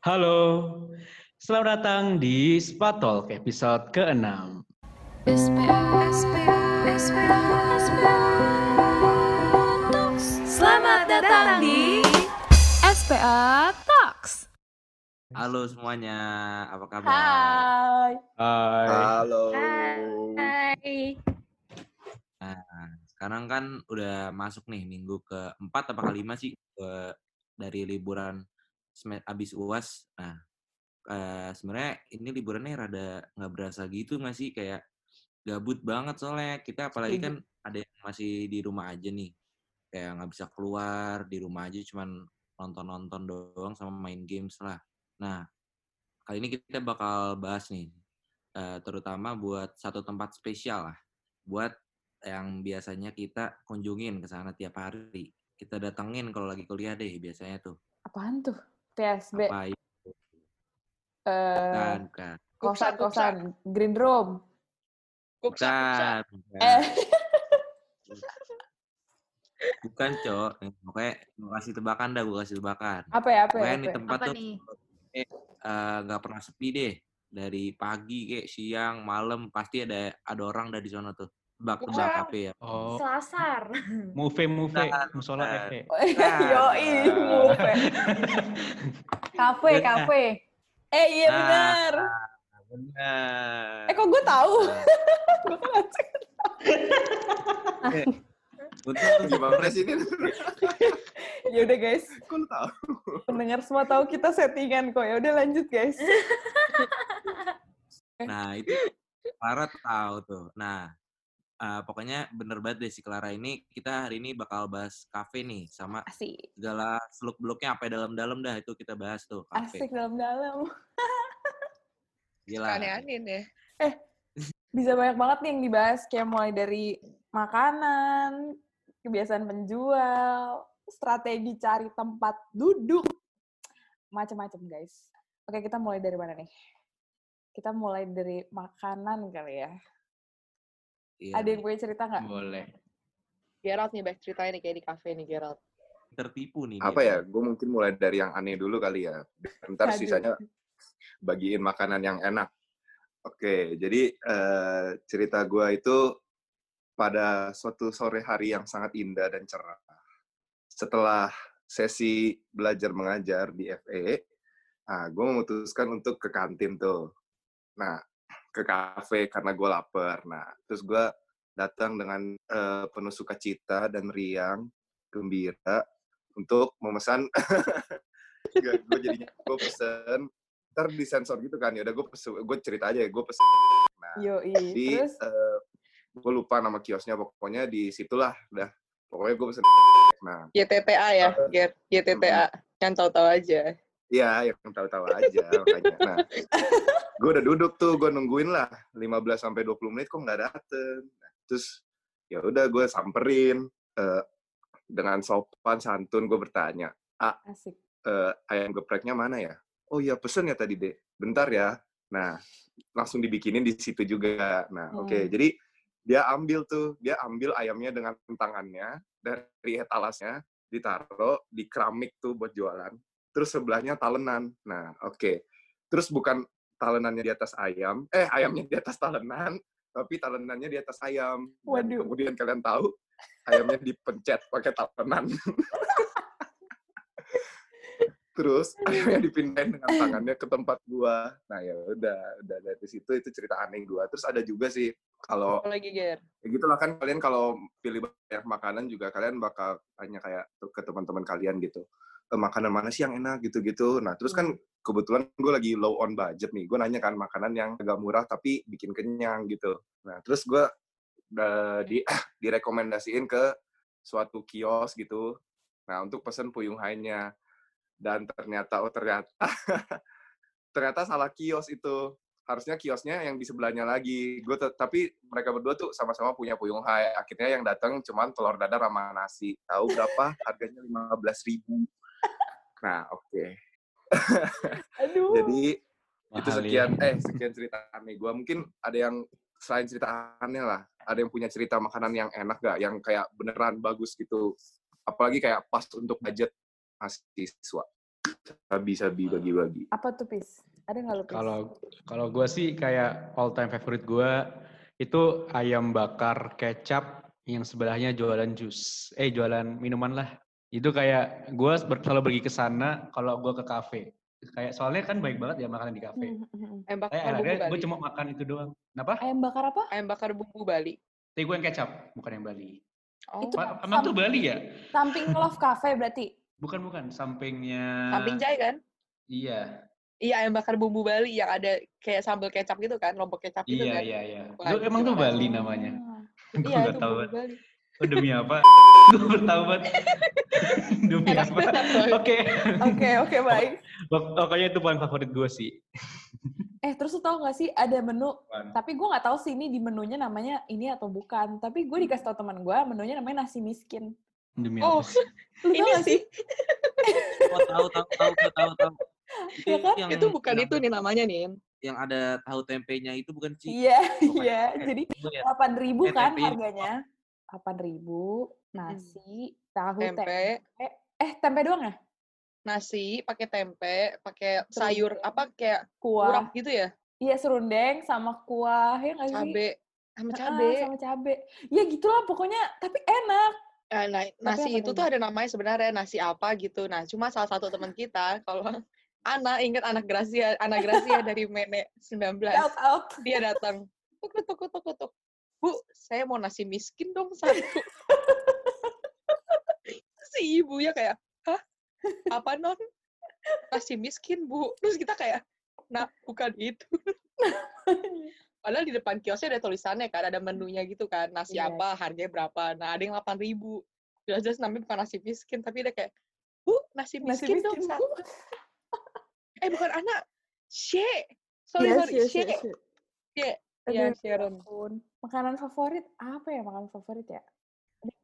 Halo, selamat datang di Spa Talk episode ke-6. Selamat datang di SPA Talks. Halo semuanya, apa kabar? Hai. Hai. Halo. Hai. Nah, sekarang kan udah masuk nih minggu keempat apa kelima sih ke dari liburan abis uas. Nah, eh, sebenarnya ini liburannya rada nggak berasa gitu nggak sih kayak gabut banget soalnya kita apalagi Setuju. kan ada yang masih di rumah aja nih kayak nggak bisa keluar di rumah aja cuman nonton-nonton doang sama main games lah. Nah, kali ini kita bakal bahas nih eh, terutama buat satu tempat spesial lah buat yang biasanya kita kunjungin ke sana tiap hari. Kita datengin kalau lagi kuliah deh biasanya tuh. Apaan tuh? PSB. Apa itu? Eh, Bukan, bukan. kosan-kosan Green Room. Bukan, bukan. Eh, Bukan, Cok. Eh, Pokoknya gue kasih tebakan dah, gue kasih tebakan. apa ya? Apa ya? Pokoknya Apa di ya? tempat Apa tuh nih? eh, eh, nggak pernah sepi deh. Dari pagi kayak siang, malam pasti ada ada orang dari sana tuh. Tebak-tebak Bukan. apa ya? Oh, Selasar. move move, Bukan, musola bukan. Efe. Yoi, ngupe. Kafe, kafe. Eh iya Nah, benar. Benar. Eh kok gue tahu? Nah, Gue kan Gimana sih ini? Ya udah guys, Kok lu tahu? pendengar semua tahu kita settingan kok. Ya udah lanjut guys. Nah, itu Clara tahu tuh. Nah, eh, pokoknya bener banget deh si Clara ini. Kita hari ini bakal bahas kafe nih. Sama Asik. segala seluk-beluknya apa dalam-dalam dah itu kita bahas tuh kafe. Asik dalam-dalam. Gila. Aneh-aneh deh. bisa banyak banget nih yang dibahas kayak mulai dari makanan, kebiasaan penjual, strategi cari tempat duduk, macam-macam guys. Oke kita mulai dari mana nih? Kita mulai dari makanan kali ya. Iya. Ada yang punya cerita nggak? Boleh. Gerald nih, baik ceritanya nih kayak di kafe nih Gerald. tertipu nih. Apa dia. ya? Gue mungkin mulai dari yang aneh dulu kali ya. Ntar Aduh. sisanya bagiin makanan yang enak. Oke, jadi eh, cerita gue itu pada suatu sore hari yang sangat indah dan cerah. Setelah sesi belajar mengajar di FE, ah, gue memutuskan untuk ke kantin tuh. Nah, ke kafe karena gue lapar. Nah, terus gue datang dengan eh, penuh sukacita dan riang, gembira untuk memesan. gue jadinya gue pesen ntar disensor gitu kan ya udah gue gue cerita aja ya gue pesen nah Yoi. di Terus gue lupa nama kiosnya pokoknya di situlah udah pokoknya gue pesen nah YTTA ya. YTTA. Yang tahu-tahu aja. Iya, yang tahu-tahu aja makanya. Nah, gue udah duduk tuh, gue nungguin lah 15 sampai 20 menit kok nggak dateng. Nah, terus ya udah gue samperin eh, dengan sopan santun gue bertanya, asik. eh, ayam gepreknya mana ya? Oh iya pesen ya tadi deh. Bentar ya. Nah langsung dibikinin di situ juga. Nah oke Hmm. jadi dia ambil tuh dia ambil ayamnya dengan tangannya dari etalasnya ditaruh di keramik tuh buat jualan. Terus sebelahnya talenan. Nah oke. Terus bukan talenannya di atas ayam, eh ayamnya di atas talenan, tapi talenannya di atas ayam. Dan Waduh. kemudian kalian tahu ayamnya dipencet pakai talenan. terus akhirnya dipindahin dengan tangannya ke tempat gua nah ya udah udah dari situ itu cerita aneh gua terus ada juga sih kalau lagi, Ger? ya gitulah kan kalian kalau pilih banyak makanan juga kalian bakal tanya kayak ke teman-teman kalian gitu "Eh, makanan mana sih yang enak gitu-gitu. Nah terus kan kebetulan gue lagi low on budget nih gue nanya kan makanan yang agak murah tapi bikin kenyang gitu. Nah terus gue di direkomendasiin ke suatu kios gitu. Nah untuk pesen puyung hainya dan ternyata oh ternyata ternyata salah kios itu. Harusnya kiosnya yang di sebelahnya lagi. Gue tapi mereka berdua tuh sama-sama punya puyung hai. Akhirnya yang datang cuman telur dadar sama nasi. Tahu berapa? Harganya lima belas ribu nah oke Aduh. jadi itu Mahal sekian ya. eh sekian cerita aneh gue mungkin ada yang selain cerita aneh lah ada yang punya cerita makanan yang enak gak yang kayak beneran bagus gitu apalagi kayak pas untuk budget mahasiswa sabi-sabi bagi-bagi. Apa tuh, Pis? Ada nggak lu, Pis? Kalau kalau gue sih kayak all time favorite gue itu ayam bakar kecap yang sebelahnya jualan jus. Eh jualan minuman lah. Itu kayak gue selalu pergi ke sana kalau gue ke kafe. Kayak soalnya kan baik banget ya makanan di kafe. Hmm, hmm, hmm. Ayam bakar Kayak bumbu gue cuma makan itu doang. Kenapa? Ayam bakar apa? Ayam bakar bumbu Bali. Tapi gue yang kecap, bukan yang Bali. Oh, Itu- Emang tuh Bali ya? Samping Love Cafe berarti? Bukan bukan, sampingnya. samping jai kan? Iya, Iya, ayam bakar bumbu Bali yang ada kayak sambal kecap gitu kan, lombok kecap gitu iya kan. iya iya. Itu emang tuh Bali namanya. Ah. Gue Iya, itu tahu. Bali. Oh, demi apa? gue bertahu banget. demi Enak apa? Oke. Oke, oke, baik. Pok- Pokoknya itu paling favorit gue sih. Eh, terus lu tau gak sih ada menu, Apaan? tapi gue gak tahu sih ini di menunya namanya ini atau bukan. Tapi gue dikasih tau teman gue, menunya namanya nasi miskin. Demi Oh, apa? Lu tau ini gak sih, Oh, tahu tahu tahu tahu tahu tahu. Ya kan? yang, itu bukan yang, itu nih namanya nih. Yang ada tahu tempenya itu bukan sih? Iya, iya. Jadi delapan ribu Eh, kan harganya. Delapan ribu, nasi, tahu, Tempe, tempe. Eh, tempe doang ya? nasi, pakai tempe, pakai sayur apa kayak Kuah. urap gitu ya, Iya, serundeng sama kuah. Ya nggak sih? cabe, sama Ah, cabe. sama cabe. Ya gitulah pokoknya, tapi enak. Eh, nah, nasi itu tuh ada namanya sebenarnya nasi apa gitu. Nah, cuma salah satu teman kita kalau Ana ingat anak Gracia, anak Gracia dari Mene 19. Shout out. Dia datang. Tuk tuk tuk tuk tuk. Bu, saya mau nasi miskin dong satu. si ibunya kayak, hah? Apa non? Nasi miskin, Bu. Terus kita kayak, nah, bukan itu. Padahal di depan kiosnya ada tulisannya kan, ada menunya gitu kan, nasi Iya. apa, harganya berapa. Nah, ada yang 8 ribu. Jelas-jelas namanya bukan nasi miskin, tapi dia kayak, Bu, nasi Nasi miskin, dong miskin, Bu." Eh, bukan anak. She. Sorry, Yes, sorry. yes, She. yes, yes. She. Aduh, Ya, Sharon. ampun. Makanan favorit apa ya makanan favorit ya?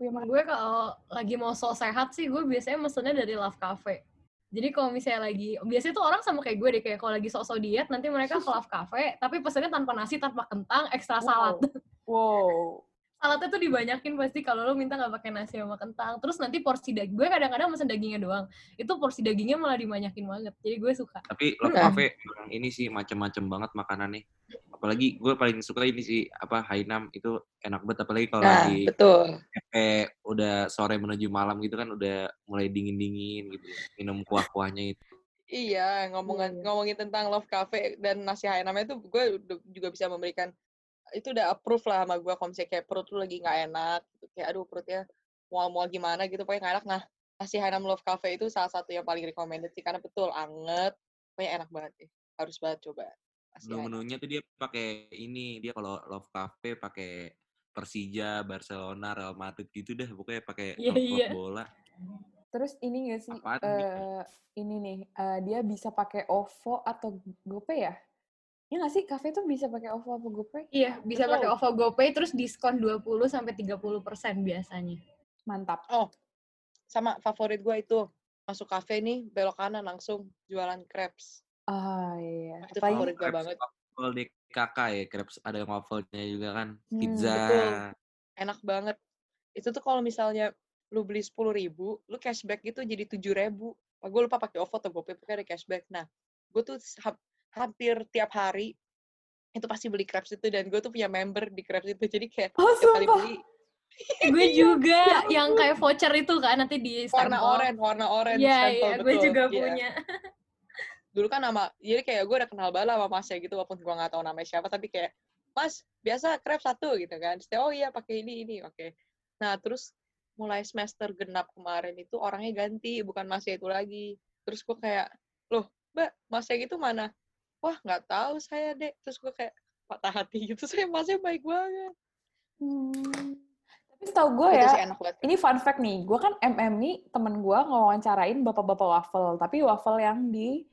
Gue kalau lagi mau so sehat sih, gue biasanya mesennya dari Love Cafe. Jadi kalau misalnya lagi, biasanya tuh orang sama kayak gue deh, kayak kalau lagi sok-sok diet, nanti mereka ke Love Cafe, tapi pesennya tanpa nasi, tanpa kentang, ekstra salad. Wow. Saladnya tuh dibanyakin pasti kalau lo minta nggak pakai nasi sama kentang. Terus nanti porsi daging, gue kadang-kadang mesen dagingnya doang. Itu porsi dagingnya malah dibanyakin banget. Jadi gue suka. Tapi Love Nah. Cafe emang ini sih macam-macam banget makanannya. Apalagi gue paling suka ini sih apa Hainam itu enak banget apalagi kalau Nah, lagi betul. kayak udah sore menuju malam gitu kan udah mulai dingin-dingin gitu. Minum kuah-kuahnya itu. Iya, ngomongin iya. ngomongin tentang Love Cafe dan nasi Hainam itu gue juga bisa memberikan itu udah approve lah sama gue kalau misalnya kayak perut lu lagi nggak enak gitu. kayak aduh perutnya mau gimana gitu pokoknya nggak enak nah nasi Hainam Love Cafe itu salah satu yang paling recommended sih karena betul anget pokoknya enak banget deh harus banget coba nasi. Menu-menunya tuh dia pakai ini, dia kalau Love Cafe pakai Persija, Barcelona, Real Madrid gitu dah pokoknya pakai Iya, klub iya. bola. Terus ini gak sih? Apaan eh, gitu? ini nih, eh, dia bisa pakai OVO atau GoPay ya? Ya nggak sih? Cafe tuh bisa pakai OVO atau GoPay? Iya, bisa Betul. pakai OVO GoPay, terus diskon 20 sampai 30 persen biasanya. Mantap. sama favorit gue itu masuk kafe nih belok kanan langsung jualan crepes Ah iya. itu Apalagi favorit gue banget Waffle di kakak ya, crepes ada waffle-nya juga kan. Hmm, Pizza. betul. enak banget itu tuh kalau misalnya lu beli sepuluh ribu lu cashback gitu jadi tujuh ribu gue lupa pakai OVO atau GoPay pokoknya ada cashback nah gue tuh hampir tiap hari itu pasti beli crepes itu dan gue tuh punya member di crepes itu jadi kayak Oh, tiap kali beli gue juga yang kayak voucher itu kan nanti di warna stempel. oranye warna oranye Iya, stempel, iya, gue betul. juga Iya. punya. dulu kan nama jadi kayak gue udah kenal banget sama masnya gitu walaupun gue nggak tahu namanya siapa tapi kayak mas biasa krep satu gitu kan Terus oh iya pakai ini ini oke nah terus mulai semester genap kemarin itu orangnya ganti bukan masnya itu lagi terus gue kayak loh mbak masnya itu mana wah nggak tahu saya dek. Terus gue kayak patah hati gitu. Saya masnya baik banget. Hmm. Tapi setahu gue ya, sih enak banget. ini fun fact nih, gue kan MM nih temen gue ngewawancarain bapak-bapak waffle, tapi waffle yang di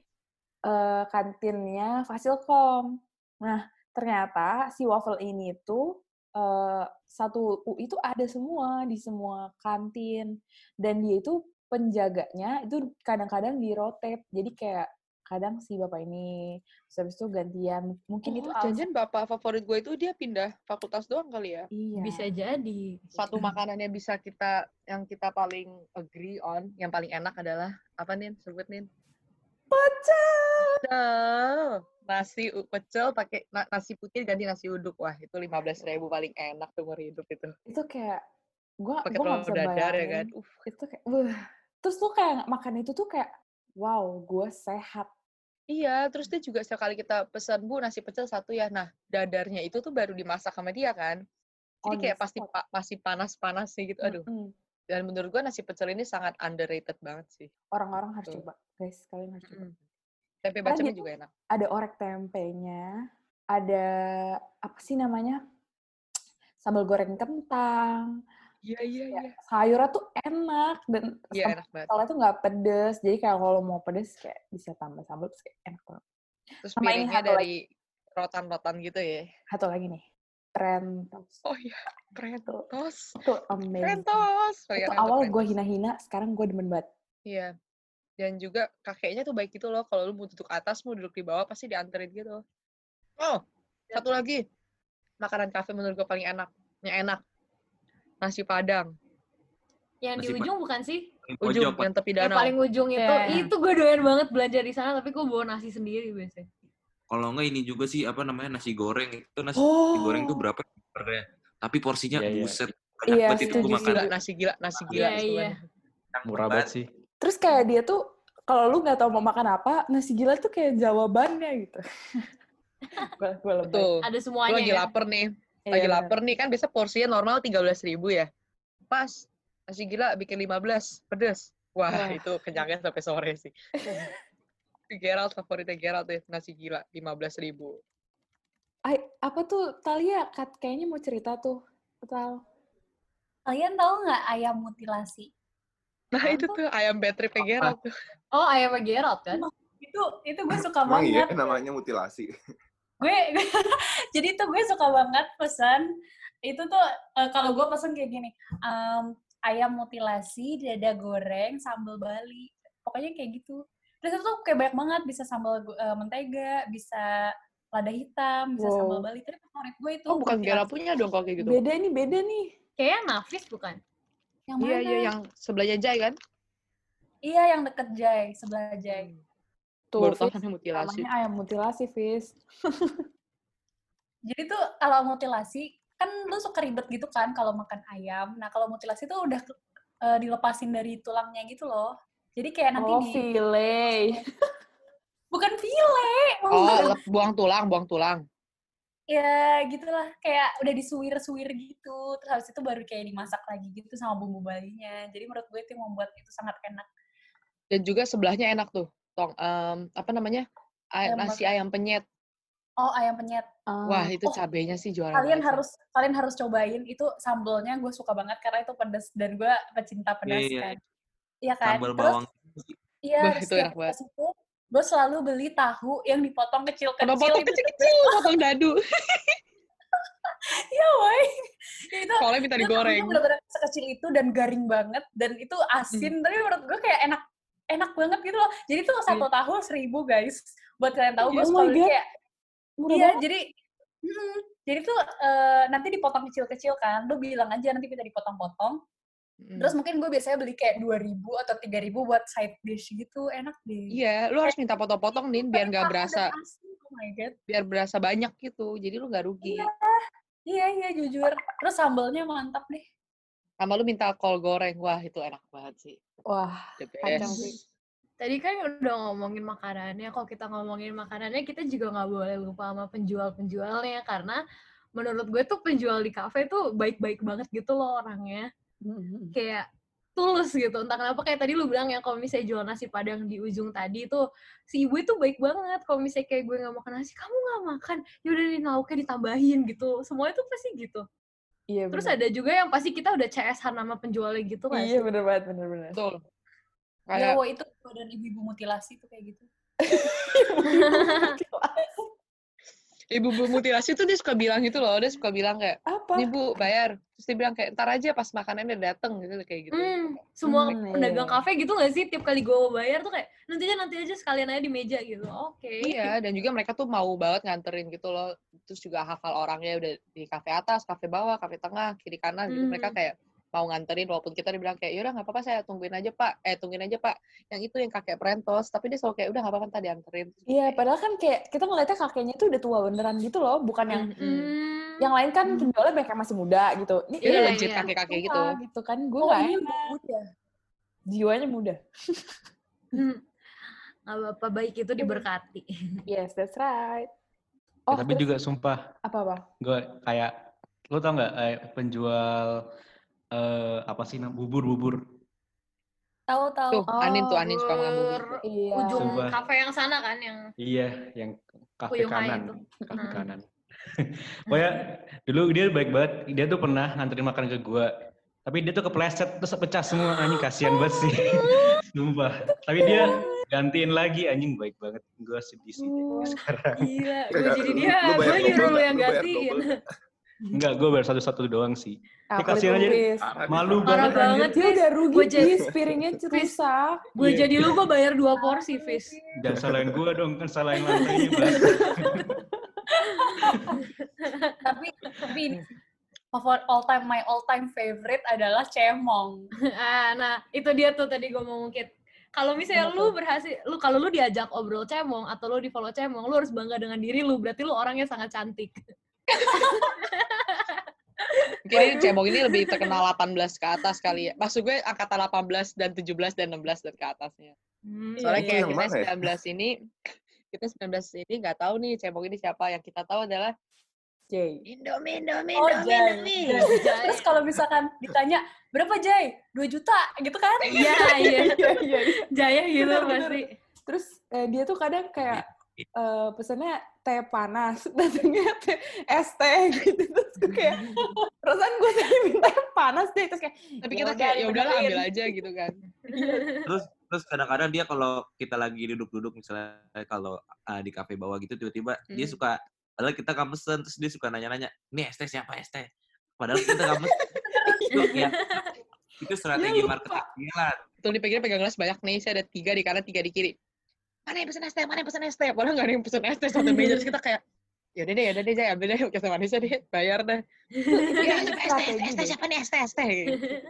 eh, kantinnya Fasilkom. Nah, ternyata si waffle ini tuh eh, satu UI itu ada semua di semua kantin, dan dia itu penjaganya itu kadang-kadang di rotate, jadi kayak kadang si bapak ini, terus habis itu gantian, mungkin itu oh, alasan- janjian bapak favorit gue itu dia pindah fakultas doang kali ya Iya. Bisa jadi. satu makanannya bisa kita yang kita paling agree on, yang paling enak adalah apa nih? Sebut nih. Pecel. Pecel. Nasi pecel pakai na- nasi putih ganti nasi uduk. Wah, itu 15.000 ribu paling enak seumur hidup itu. Itu kayak gue gue nggak bisa dadar ya kan. Uh, Itu kayak, wah. Terus tuh kayak makan itu tuh kayak, wow, gue sehat. Iya, terus dia juga sekali kita pesan, Bu, nasi pecel satu ya. Nah, dadarnya itu tuh baru dimasak sama dia kan. Jadi kayak pasti pa- masih panas-panas sih gitu. Aduh. Mm-mm. Dan menurut gua nasi pecel ini sangat underrated banget sih. Orang-orang harus Betul. coba, guys. Kalian harus coba. Mm. Tempe Karena bacemnya dia juga enak. ada orek tempenya, ada apa sih namanya? Sambal goreng kentang. Iya, iya, Ya, iya. sayurnya tuh enak dan Iya, enak banget. sambalnya tuh nggak pedes. Jadi kayak kalau mau pedes kayak bisa tambah sambal terus kayak enak banget. Terus Sama ini piringnya lagi. dari rotan-rotan gitu ya. Satu lagi nih, Trentos. Oh iya, Prentos. Itu amazing. Prentos. Itu Peliharaan awal gue Prentos. hina-hina, sekarang gue demen banget. Iya. Dan juga kakeknya tuh baik gitu loh. Kalau lu mau duduk atas, mau duduk di bawah, pasti dianterin gitu. Oh, satu lagi. Makanan kafe menurut gue paling enak. Yang enak. Nasi Padang. Yang di Nasi ujung bukan sih? Ujung, Pojok, yang tepi Yang danau. paling ujung itu. Iya. Itu gue doyan banget belanja di sana, tapi gue bawa nasi sendiri biasanya. Kalau enggak ini juga sih apa namanya nasi goreng itu nasi Oh. goreng tuh berapa? Tapi porsinya Iya, iya. buset. Iya, banget itu gue makan. Gila, nasi gila, nasi gila. Iya, itu iya. banyak. Murah banget sih. Terus kayak dia tuh, kalau lu nggak tahu mau makan apa, nasi gila tuh kayak jawabannya gitu. gue gue. Betul. Ada Lu semuanya lagi ya. lapar nih. Iya, Lagi bener. lapar nih. Kan biasa porsinya normal 13.000 ribu ya. Pas. Nasi gila bikin 15. Pedes. Wah, Wah. itu kenyangnya sampai sore sih. Gerald favoritnya Gerald deh. Nasi gila 15.000 ribu. Ay, apa tuh Talia? Kat, kayaknya mau cerita tuh. Tal. Kalian tahu nggak ayam mutilasi? Nah itu tuh ayam battery Gerald tuh. Oh, ayam Gerald kan? Itu itu gue suka Emang iya banget. namanya mutilasi. Gue jadi tuh gue suka banget pesan itu tuh eh, kalau gue pesen kayak gini em, ayam mutilasi dada goreng sambal bali pokoknya kayak gitu terus itu tuh kayak banyak banget bisa sambal eh, mentega bisa lada hitam bisa Wow. sambal bali tapi favorit gue itu Oh bukan. Gerald punya dong kalau kayak gitu. Beda nih, beda nih. Kayaknya Nafis bukan? yang Iya mana iya yang sebelahnya Jai kan. iya yang deket Jai sebelah Jai Tuh, Baru tahu namanya mutilasi. namanya ayam mutilasi, Fis. Jadi tuh kalau mutilasi kan lu suka ribet gitu kan kalau makan ayam. Nah kalau mutilasi tuh udah eh, dilepasin dari tulangnya gitu loh. Jadi kayak nanti Oh, di file. bukan file, Oh, buang tulang, buang tulang. ya gitulah kayak udah disuwir-suwir gitu. Terus habis itu baru kayak dimasak lagi gitu sama bumbu balinya. Jadi menurut gue itu yang membuat itu sangat enak. Dan juga sebelahnya enak tuh. Tong em, apa namanya? Ay- Ayam nasi ayam penyet. Oh ayam penyet. Wah, itu Oh, cabenya sih juara Kalian banget harus kalian harus cobain itu sambelnya gue suka banget karena itu pedas dan gue pecinta pedas Iya, iya. kan. Iya kan? Sambal Terus bawang. Iya, itu enak banget. gue selalu beli tahu yang dipotong kecil-kecil. Potong-potong itu. kecil-kecil, potong dadu. Iya, woy. Ya, itu Soalnya minta itu digoreng. tahunya bener-bener sekecil itu dan garing banget dan itu asin. Hmm. Tapi menurut gue kayak enak enak banget gitu loh. Jadi tuh satu tahu seribu guys. Buat kalian tahu, gue Oh God. kayak Murah iya. banget. Jadi mm, jadi tuh eh, nanti dipotong kecil-kecil kan. Lu bilang aja nanti minta dipotong-potong. Mm. Terus mungkin gue biasanya beli kayak 2000 atau 3000 buat side dish gitu. Enak deh. Iya, lu harus minta potong-potong nih biar nggak berasa Oh my god. biar berasa banyak gitu. Jadi lu nggak rugi. Iya. Iya, iya, jujur. Terus sambelnya mantap deh. Sama lu minta kol goreng. Wah, itu enak banget sih. Wah, kacang sih. Tadi kan udah ngomongin makanannya, kalau kita ngomongin makanannya, kita juga nggak boleh lupa sama penjual-penjualnya, karena menurut gue tuh penjual di kafe tuh baik-baik banget gitu loh orangnya. Mm-mm. Kayak tulus gitu, entah kenapa kayak tadi lu bilang ya kalau misalnya jual nasi padang di ujung tadi tuh si ibu itu baik banget kalau misalnya kayak gue nggak makan nasi kamu nggak makan yaudah nih lauknya ditambahin gitu semuanya tuh pasti gitu Iya, terus bener. ada juga yang pasti kita udah CS nama penjualnya gitu nggak Iya, bener banget, bener bener. Betul. Ya, Kayak wah, itu dan ibu-ibu mutilasi tuh kayak gitu. ibu-ibu mutilasi tuh dia suka bilang gitu loh. Dia suka bilang kayak, Apa? nih bu, bayar. Terus dia bilang kayak, ntar aja pas makanannya dateng gitu, kayak gitu. Hmm, semua Hmm, pedagang iya. kafe gitu gak sih? Tiap kali gue bayar tuh kayak, nanti aja, nanti aja sekalian aja di meja gitu. Oke. Iya, dan juga mereka tuh mau banget nganterin gitu loh. Terus juga hafal orangnya udah di kafe atas, kafe bawah, kafe tengah, kiri kanan gitu. Mereka Hmm. kayak mau nganterin walaupun kita dibilang kayak yaudah nggak apa-apa saya tungguin aja pak eh tungguin aja pak yang itu yang kakek prentos tapi dia selalu kayak udah nggak apa-apa tadi anterin Iya, padahal kan kayak kita ngeliatnya kakeknya tuh udah tua beneran gitu loh, bukan yang "Mm-mm." Hmm. yang lain kan penjualnya banyak yang masih muda gitu. Ini Iya, dia legit iya. kakek-kakek tua gitu gitu kan. Gue Oh, ini muda. Jiwanya muda. Hmm. Nggak apa-apa baik itu diberkati. Yes, that's right. Ya, Oh, tapi terus juga sumpah apa-apa? gue kayak lo tau nggak eh, penjual eh, apa sih nam? Bubur-bubur. Tahu tahu. tuh Anin tuh Anin suka makan bubur. Iya. Ujung Sumpah. kafe yang sana kan yang iya yang kafe kanan. itu. kafe Hmm. kanan. Pokoknya dulu dia baik banget. Dia tuh pernah nganterin makan ke gue tapi dia tuh kepleset terus pecah semua. Anjing kasihan banget sih. Sumpah. Tapi dia gantiin lagi. Anjing baik banget. Gue sedih sih. Uh, sekarang. Gila, gue Kayak, jadi dia, bayar nyuruh lu yang gantiin. Enggak gue baru satu-satu doang sih ah, Ini kasihan aja, malu Parah banget banget, Dia udah rugi, Gue jadi. Piringnya rusak. gue Iya. jadi lu gue bayar dua porsi, Fis. jangan salahin gue dong kan salahin lantainya. Tapi tapi ini favorit all time my all time favorite adalah cemong. ah, nah, itu dia tuh tadi gue mau ngungkit. Kalau misalnya Kenapa? lu berhasil, lu kalau lu diajak obrol cemong atau lu di follow cemong, lu harus bangga dengan diri lu. Berarti lu orangnya sangat cantik. Mungkin ini cebong ini lebih terkenal 18 ke atas kali ya maksud gue angkatan 18 dan 17 dan 16 dan ke atasnya Hmm, soalnya Iya, kayak yang kita mana ya? 19 ini kita 19 ini nggak tahu nih cebong ini siapa yang kita tahu adalah Jay. Indomie Indomie Oh, Indomie Jai. Terus kalau misalkan ditanya berapa Jay? 2 juta gitu kan? Iya, iya. Iya, iya. Jaya gitu pasti. Terus eh, dia tuh kadang kayak eh, pesannya teh panas, datangnya teh es teh gitu. Terus gue kayak, perasaan gue tadi minta yang panas deh. Terus kayak, tapi "Ya kita kayak ya udahlah dibenerin." ambil aja gitu kan terus terus kadang-kadang dia kalau kita lagi duduk-duduk misalnya kalau uh, di kafe bawah gitu tiba-tiba dia Hmm. suka padahal kita nggak pesen terus dia suka nanya-nanya ini es teh siapa es teh padahal kita nggak pesen itu, ya, itu strategi lupa. marketing dia lah tuh di pegang gelas banyak nih saya ada tiga di kanan tiga di kiri mana yang pesen es teh? Mana yang pesen es teh? Padahal nggak ada yang pesen es teh satu meja. Terus kita kayak yaudah deh yaudah deh Jay ambil deh kita manisnya deh bayar deh. Iya, ya itu es teh siapa nih? Es teh es teh.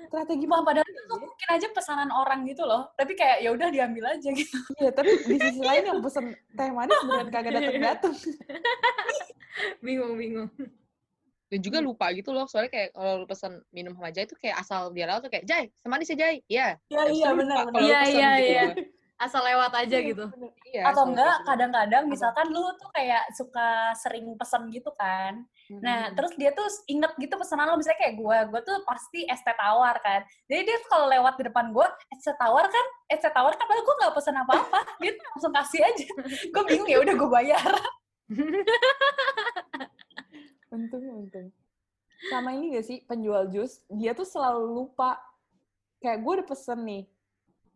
Strategi Wah, padahal itu mungkin aja pesanan orang gitu loh. Tapi kayak ya udah diambil aja gitu. Iya, tapi di sisi lain yang pesen teh manis beneran kagak datang-datang. bingung, bingung. dan juga lupa gitu loh soalnya kayak kalau lu pesen minum sama Jai tuh kayak asal dia lalu tuh kayak Jai semanis ya Jai iya. Iya, iya itu benar Iya, iya, gitu. iya. Asal lewat aja gitu. Iya, Atau enggak gitu. kadang-kadang misalkan lu tuh kayak suka sering pesen gitu kan. Nah, terus dia tuh inget gitu pesanan lo misalnya kayak gue, gue tuh pasti es teh tawar kan. Jadi dia kalau lewat di depan gue, es teh tawar kan, es teh tawar kan padahal gue nggak pesen apa-apa, dia tuh langsung kasih aja. gue bingung ya udah gue bayar. Untung, untung. Sama ini gak sih, penjual jus, dia tuh selalu lupa. Kayak gue udah pesen nih,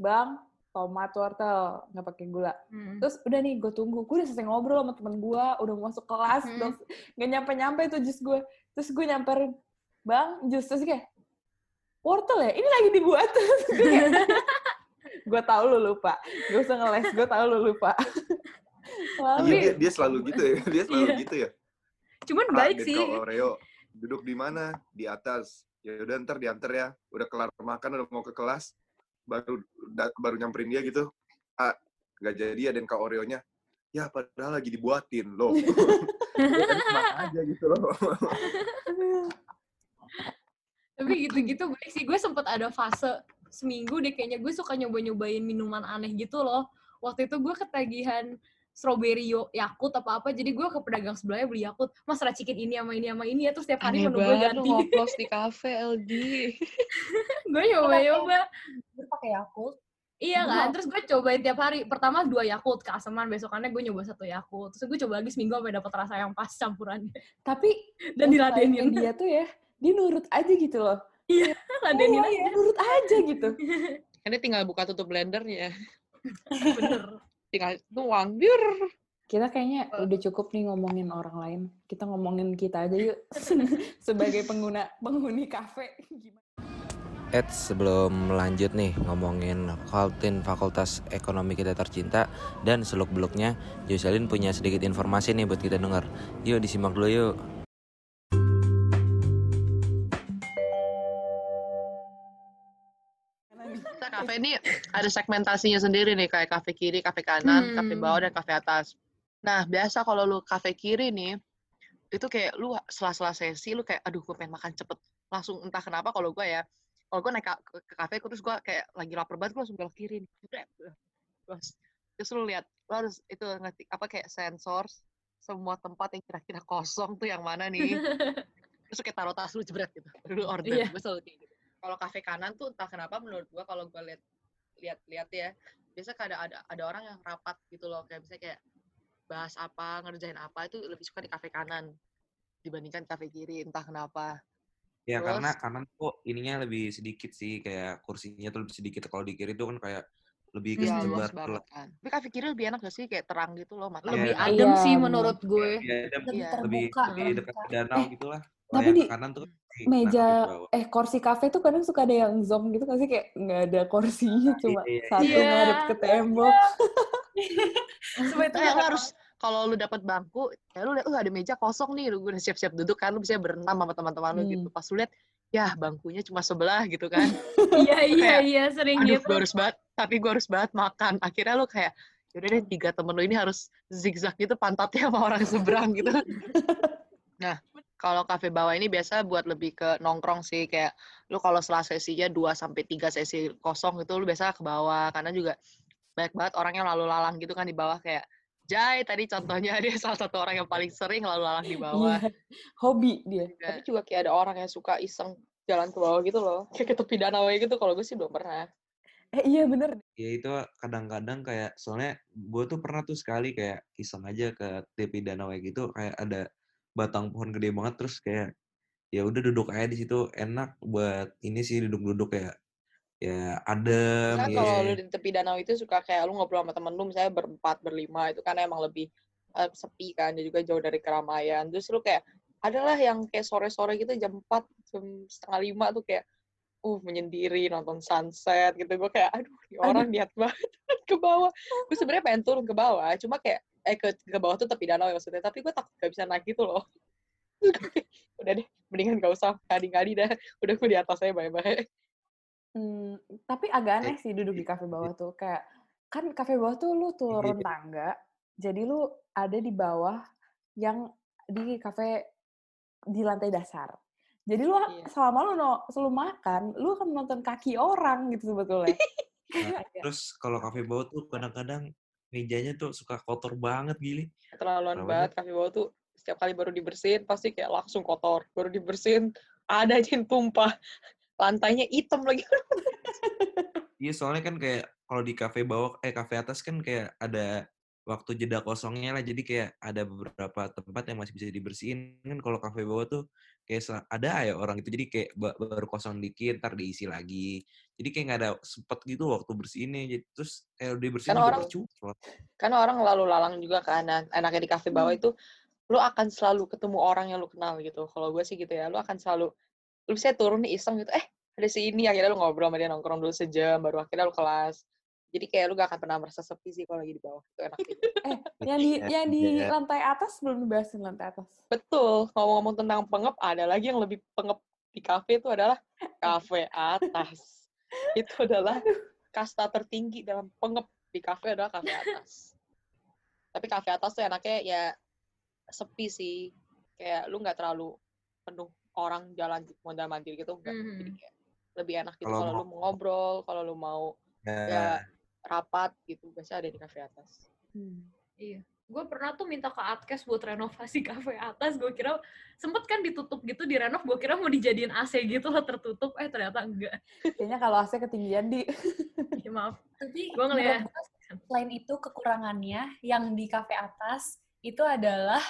bang, tomat wortel, nggak pakai gula. Hmm. Terus udah nih, gue tunggu. Gue udah selesai ngobrol sama temen gue, udah masuk kelas, Hmm. udah nggak nyampe-nyampe tuh jus gue. Terus gue nyamperin, bang, jus. Terus kayak, wortel ya? Ini lagi dibuat. gue tahu lu lupa. Gak usah ngeles, gue tahu lu lupa. Iya, Lalu, dia, dia selalu gitu ya. Dia selalu Iya. gitu ya. Cuman baik sih. Oreo, duduk di mana? Di atas. Ya udah ntar diantar ya. Udah kelar makan, udah mau ke kelas, baru baru nyamperin dia gitu. Ah, nggak jadi ya dan Kak Oreo-nya. Ya padahal lagi dibuatin loh. ya aja gitu loh. Tapi gitu-gitu baik sih. Gue sempet ada fase seminggu deh kayaknya gue suka nyoba-nyobain minuman aneh gitu loh. Waktu itu gue ketagihan strawberry yo- Yakult apa apa jadi gue ke pedagang sebelahnya beli Yakult. Mas racikin ini sama ini sama ini ya terus setiap hari aneh menu gue ganti. ngoplos di kafe LD gue nyoba-nyoba. Gue pakai Yakult. iya kan terus gue cobain tiap hari. Pertama dua Yakult keasaman besokannya gue nyoba satu Yakult. Terus gue coba lagi seminggu sampai dapat rasa yang pas campurannya. Tapi dan diladenin. dia tuh ya, dia nurut aja gitu loh. ladenin Oh, aja. dia nurut aja gitu. kan dia tinggal buka tutup blendernya. Bener tinggal tuang biur Kita kayaknya udah cukup nih ngomongin orang lain. Kita ngomongin kita aja yuk sebagai pengguna penghuni kafe. Gimana? Ed sebelum lanjut nih ngomongin Kaltin Fakultas Ekonomi kita tercinta dan seluk beluknya, Jocelyn punya sedikit informasi nih buat kita dengar. Yuk disimak dulu yuk. Ini ada segmentasinya sendiri nih kayak kafe kiri, kafe kanan, kafe Hmm. bawah dan kafe atas. Nah, biasa kalau lu kafe kiri nih itu kayak lu sela-sela sesi lu kayak aduh gue pengen makan cepet langsung entah kenapa kalau gue ya kalau gue naik ka- ke, kafe terus gue kayak lagi lapar banget gue langsung belok kiri nih terus terus lu lihat lu harus itu ngerti apa kayak sensor semua tempat yang kira-kira kosong tuh yang mana nih terus kayak taruh tas lu jebret gitu lu order Iya. gue selalu kayak gitu kalau kafe kanan tuh entah kenapa menurut gue kalau gue lihat lihat lihat ya biasa ada ada ada orang yang rapat gitu loh kayak misalnya kayak bahas apa ngerjain apa itu lebih suka di kafe kanan dibandingkan kafe kiri entah kenapa Ya Terus? karena kanan tuh ininya lebih sedikit sih kayak kursinya tuh lebih sedikit kalau di kiri tuh kan kayak lebih Iya luas tuh banget lah. kan tapi kafe kiri lebih enak gak sih kayak terang gitu loh mata lebih Iya. adem Iya, sih bener. menurut gue Iya, Lebih Iya. lebih terbuka. lebih dekat ke terbuka. danau Eh, gitu lah. Kalau tapi di ke kanan tuh kan meja nah, eh kursi kafe tuh kadang suka ada yang zong gitu kan sih kayak nggak ada kursinya cuma iya, iya. satu Iya. ngadep ke tembok. Semua itu lu harus kalau lu dapat bangku, ya lu lihat, oh ada meja kosong nih, lu udah siap-siap duduk kan, lu bisa berenam sama teman-teman lu Hmm. gitu. Pas lu lihat, ya bangkunya cuma sebelah gitu kan. iya iya iya sering Aduh, gitu gue harus banget, tapi gue harus banget makan. Akhirnya lu kayak, yaudah deh tiga temen lu ini harus zigzag gitu pantatnya sama orang seberang gitu. Nah, kalau kafe bawah ini biasa buat lebih ke nongkrong sih, kayak lu kalau setelah sesinya 2 sampai 3 sesi kosong itu lu biasa ke bawah karena juga banyak banget orang yang lalu lalang gitu kan di bawah kayak Jai tadi contohnya dia salah satu orang yang paling sering lalu lalang di bawah. Iya. Hobi dia. Tapi juga kayak ada orang yang suka iseng jalan ke bawah gitu loh. Kayak ke tepi danau aja gitu. Kalau gue sih belum pernah. Eh iya bener. Ya itu kadang-kadang kayak soalnya gue tuh pernah tuh sekali kayak iseng aja ke tepi danau kayak gitu kayak ada batang pohon gede banget terus kayak ya udah duduk aja di situ enak buat ini sih duduk-duduk kayak ya adem ya. kalau lu di tepi danau itu suka kayak lu ngobrol sama temen lu misalnya berempat, berlima itu kan emang lebih eh, sepi kan dan juga jauh dari keramaian. Terus lu kayak adalah yang kayak sore-sore gitu jam 4, jam setengah lima tuh kayak uh menyendiri nonton sunset gitu gue kayak aduh ini orang niat banget ke bawah gue sebenarnya pengen turun ke bawah cuma kayak eh ke ke bawah tuh tepi danau ya maksudnya. Tapi gue takut gak bisa naik gitu loh. Udah deh mendingan gak usah. Kadi-kadi dah. Udah gue di atas aja bye-bye. Hmm, tapi agak aneh sih duduk di kafe bawah tuh. Kayak kan kafe bawah tuh lu turun tangga, jadi lu ada di bawah yang di kafe di lantai dasar. Jadi lu Iya. selama lu no, selalu makan, lu akan menonton kaki orang gitu sebetulnya. Nah, terus kalau kafe bawah tuh kadang-kadang mejanya tuh suka kotor banget gili. terlaluan Kenapa banget kafe bawah tuh setiap kali baru dibersihin pasti kayak langsung kotor. Baru dibersihin ada aja yang tumpah. Lantainya hitam lagi. Iya soalnya kan kayak kalau di kafe bawah eh kafe atas kan kayak ada waktu jeda kosongnya lah. Jadi kayak ada beberapa tempat yang masih bisa dibersihin. Kan kalau kafe bawah tuh kayak ada ya orang itu jadi kayak ba- baru kosong dikit ntar diisi lagi. Jadi kayak nggak ada sempet gitu waktu bersihinnya. Jadi terus kayak udah dibersihin Karena orang- karena orang lalu lalang juga kan nah, enaknya di kafe bawah Hmm. itu lu akan selalu ketemu orang yang lu kenal gitu. Kalau gue sih gitu ya lu akan selalu lu bisa turun nih iseng gitu eh ada si ini. Akhirnya lu ngobrol sama dia nongkrong dulu sejam baru akhirnya lu kelas jadi kayak lu gak akan pernah merasa sepi sih kalau lagi di bawah itu enak gitu. eh, yang di Iya, yang di iya. lantai atas belum dibahasin lantai atas. Betul, ngomong-ngomong tentang pengep, ada lagi yang lebih pengep di kafe itu adalah kafe atas. itu adalah kasta tertinggi dalam pengep di kafe adalah kafe atas. Tapi kafe atas tuh enaknya ya sepi sih. Kayak lu nggak terlalu penuh orang jalan mondar mandir gitu enggak. Jadi Mhm. kayak lebih enak gitu Kalau lu mau ngobrol, kalau lu mau Ya, ya rapat gitu, biasanya ada di kafe atas. Hmm. Iya. Gue pernah tuh minta ke Atkes buat renovasi kafe atas. Gue kira sempet kan ditutup gitu di renov. Gue kira mau dijadiin AC gitu lah tertutup. Eh ternyata enggak. Kayaknya kalau AC ketinggian di Ya, maaf. Tapi Gua ngeliat. selain itu kekurangannya yang di kafe atas itu adalah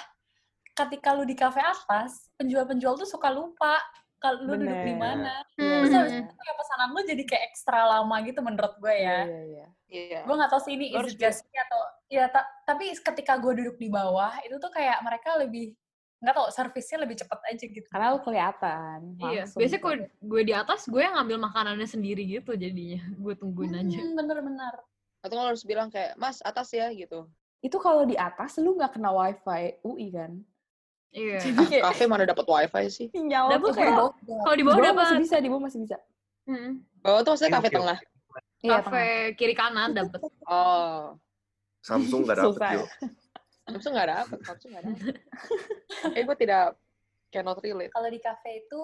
ketika lu di kafe atas, penjual-penjual tuh suka lupa kalau lu duduk di Bener. mana. Iya, Terus iya. habis itu kayak pesanan lu jadi kayak ekstra lama gitu menurut gue Iya, ya. iya, iya. Iya. Gue gak tahu sih ini is it just me atau ya ta- tapi ketika gue duduk di bawah itu tuh kayak mereka lebih nggak tahu servisnya lebih cepet aja gitu. Karena lu kelihatan. Iya. Biasanya gitu. gue, gue di atas, gue yang ngambil makanannya sendiri gitu jadinya. Gue tungguin aja. Hmm, bener-bener. Atau lu harus bilang kayak, Mas, atas ya gitu. itu kalau di atas lu nggak kena wifi UI kan? Iya. Jadi kayak Kafe mana dapat wifi sih? sinyal Dapet tuh kok. kayak Bawah- Kalau di bawah bawah masih dapat. bisa, di bawah masih bisa. Mm. Oh, itu maksudnya kafe oke, tengah. Iya, Kafe kiri kanan dapet. Oh, Samsung nggak dapet Susah ya. yuk. Samsung nggak dapet, Samsung nggak dapet. Eh, gue tidak cannot relate. kalau di kafe itu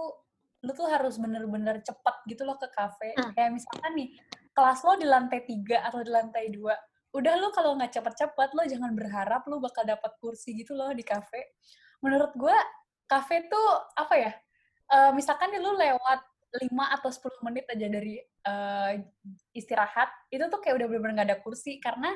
lu tuh harus bener-bener cepat gitu loh ke kafe. Hmm. Kayak misalkan nih, kelas lo di lantai tiga atau di lantai dua. Udah lu kalau nggak cepet-cepet, lo jangan berharap lu bakal dapat kursi gitu loh di kafe. Menurut gua, kafe tuh apa ya? eh, misalkan nih lu lewat 5 atau 10 menit aja dari eh, istirahat, itu tuh kayak udah bener-bener nggak ada kursi karena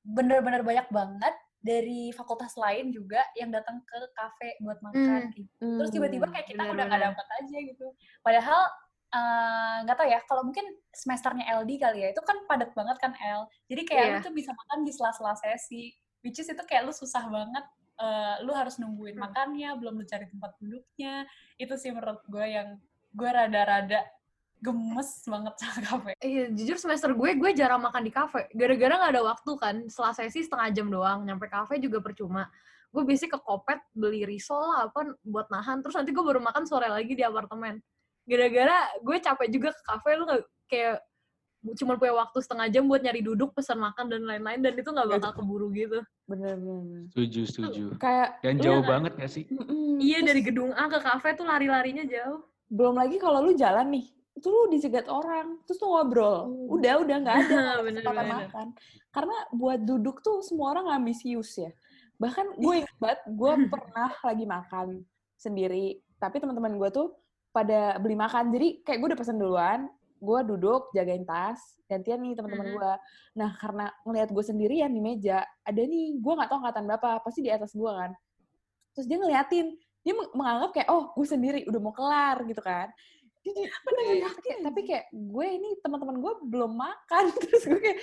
bener-bener banyak banget dari fakultas lain juga yang datang ke kafe buat makan Hmm. gitu. Terus tiba-tiba Hmm. kayak kita udah nggak dapat aja gitu. Padahal eh, nggak tahu ya, kalau mungkin semesternya LD kali ya, itu kan padat banget kan L. Jadi kayak lu Iya. tuh bisa makan di sela-sela sesi. Which is itu kayak lu susah banget. eh, lu harus nungguin Hmm. makannya, belum lu cari tempat duduknya. Itu sih menurut gue yang gue rada-rada gemes banget sama kafe. Iya, jujur semester gue, gue jarang makan di kafe. Gara-gara nggak ada waktu kan, setelah sesi setengah jam doang. Nyampe kafe juga percuma. Gue biasanya ke Kopet, beli risol lah, apa, buat nahan. Terus nanti gue baru makan sore lagi di apartemen. Gara-gara gue capek juga ke kafe, lu nggak kayak cuma punya waktu setengah jam buat nyari duduk, pesan makan, dan lain-lain. Dan itu nggak bakal keburu gitu. Bener-bener. Setuju, setuju. Kayak Dan lu- jauh kan? banget gak sih? Iya, dari gedung A ke kafe tuh lari-larinya jauh. Belum lagi kalau lu jalan nih, itu lu dicegat orang, terus tuh ngobrol. Udah, udah nggak ada nggak kesempatan makan. Karena buat duduk tuh semua orang ambisius ya. Bahkan gue ingat banget, gue pernah lagi makan sendiri, tapi teman-teman gue tuh pada beli makan. Jadi kayak gue udah pesen duluan, gue duduk jagain tas, gantian nih teman-teman Mhm. gue. Nah karena ngelihat gue sendirian di meja, ada nih gue nggak tahu angkatan berapa, pasti di atas gue kan. Terus dia ngeliatin, dia meng- menganggap kayak oh gue sendiri udah mau kelar gitu kan. Jadi lagi makan kayak, tapi kayak gue ini teman-teman gue belum makan terus gue kayak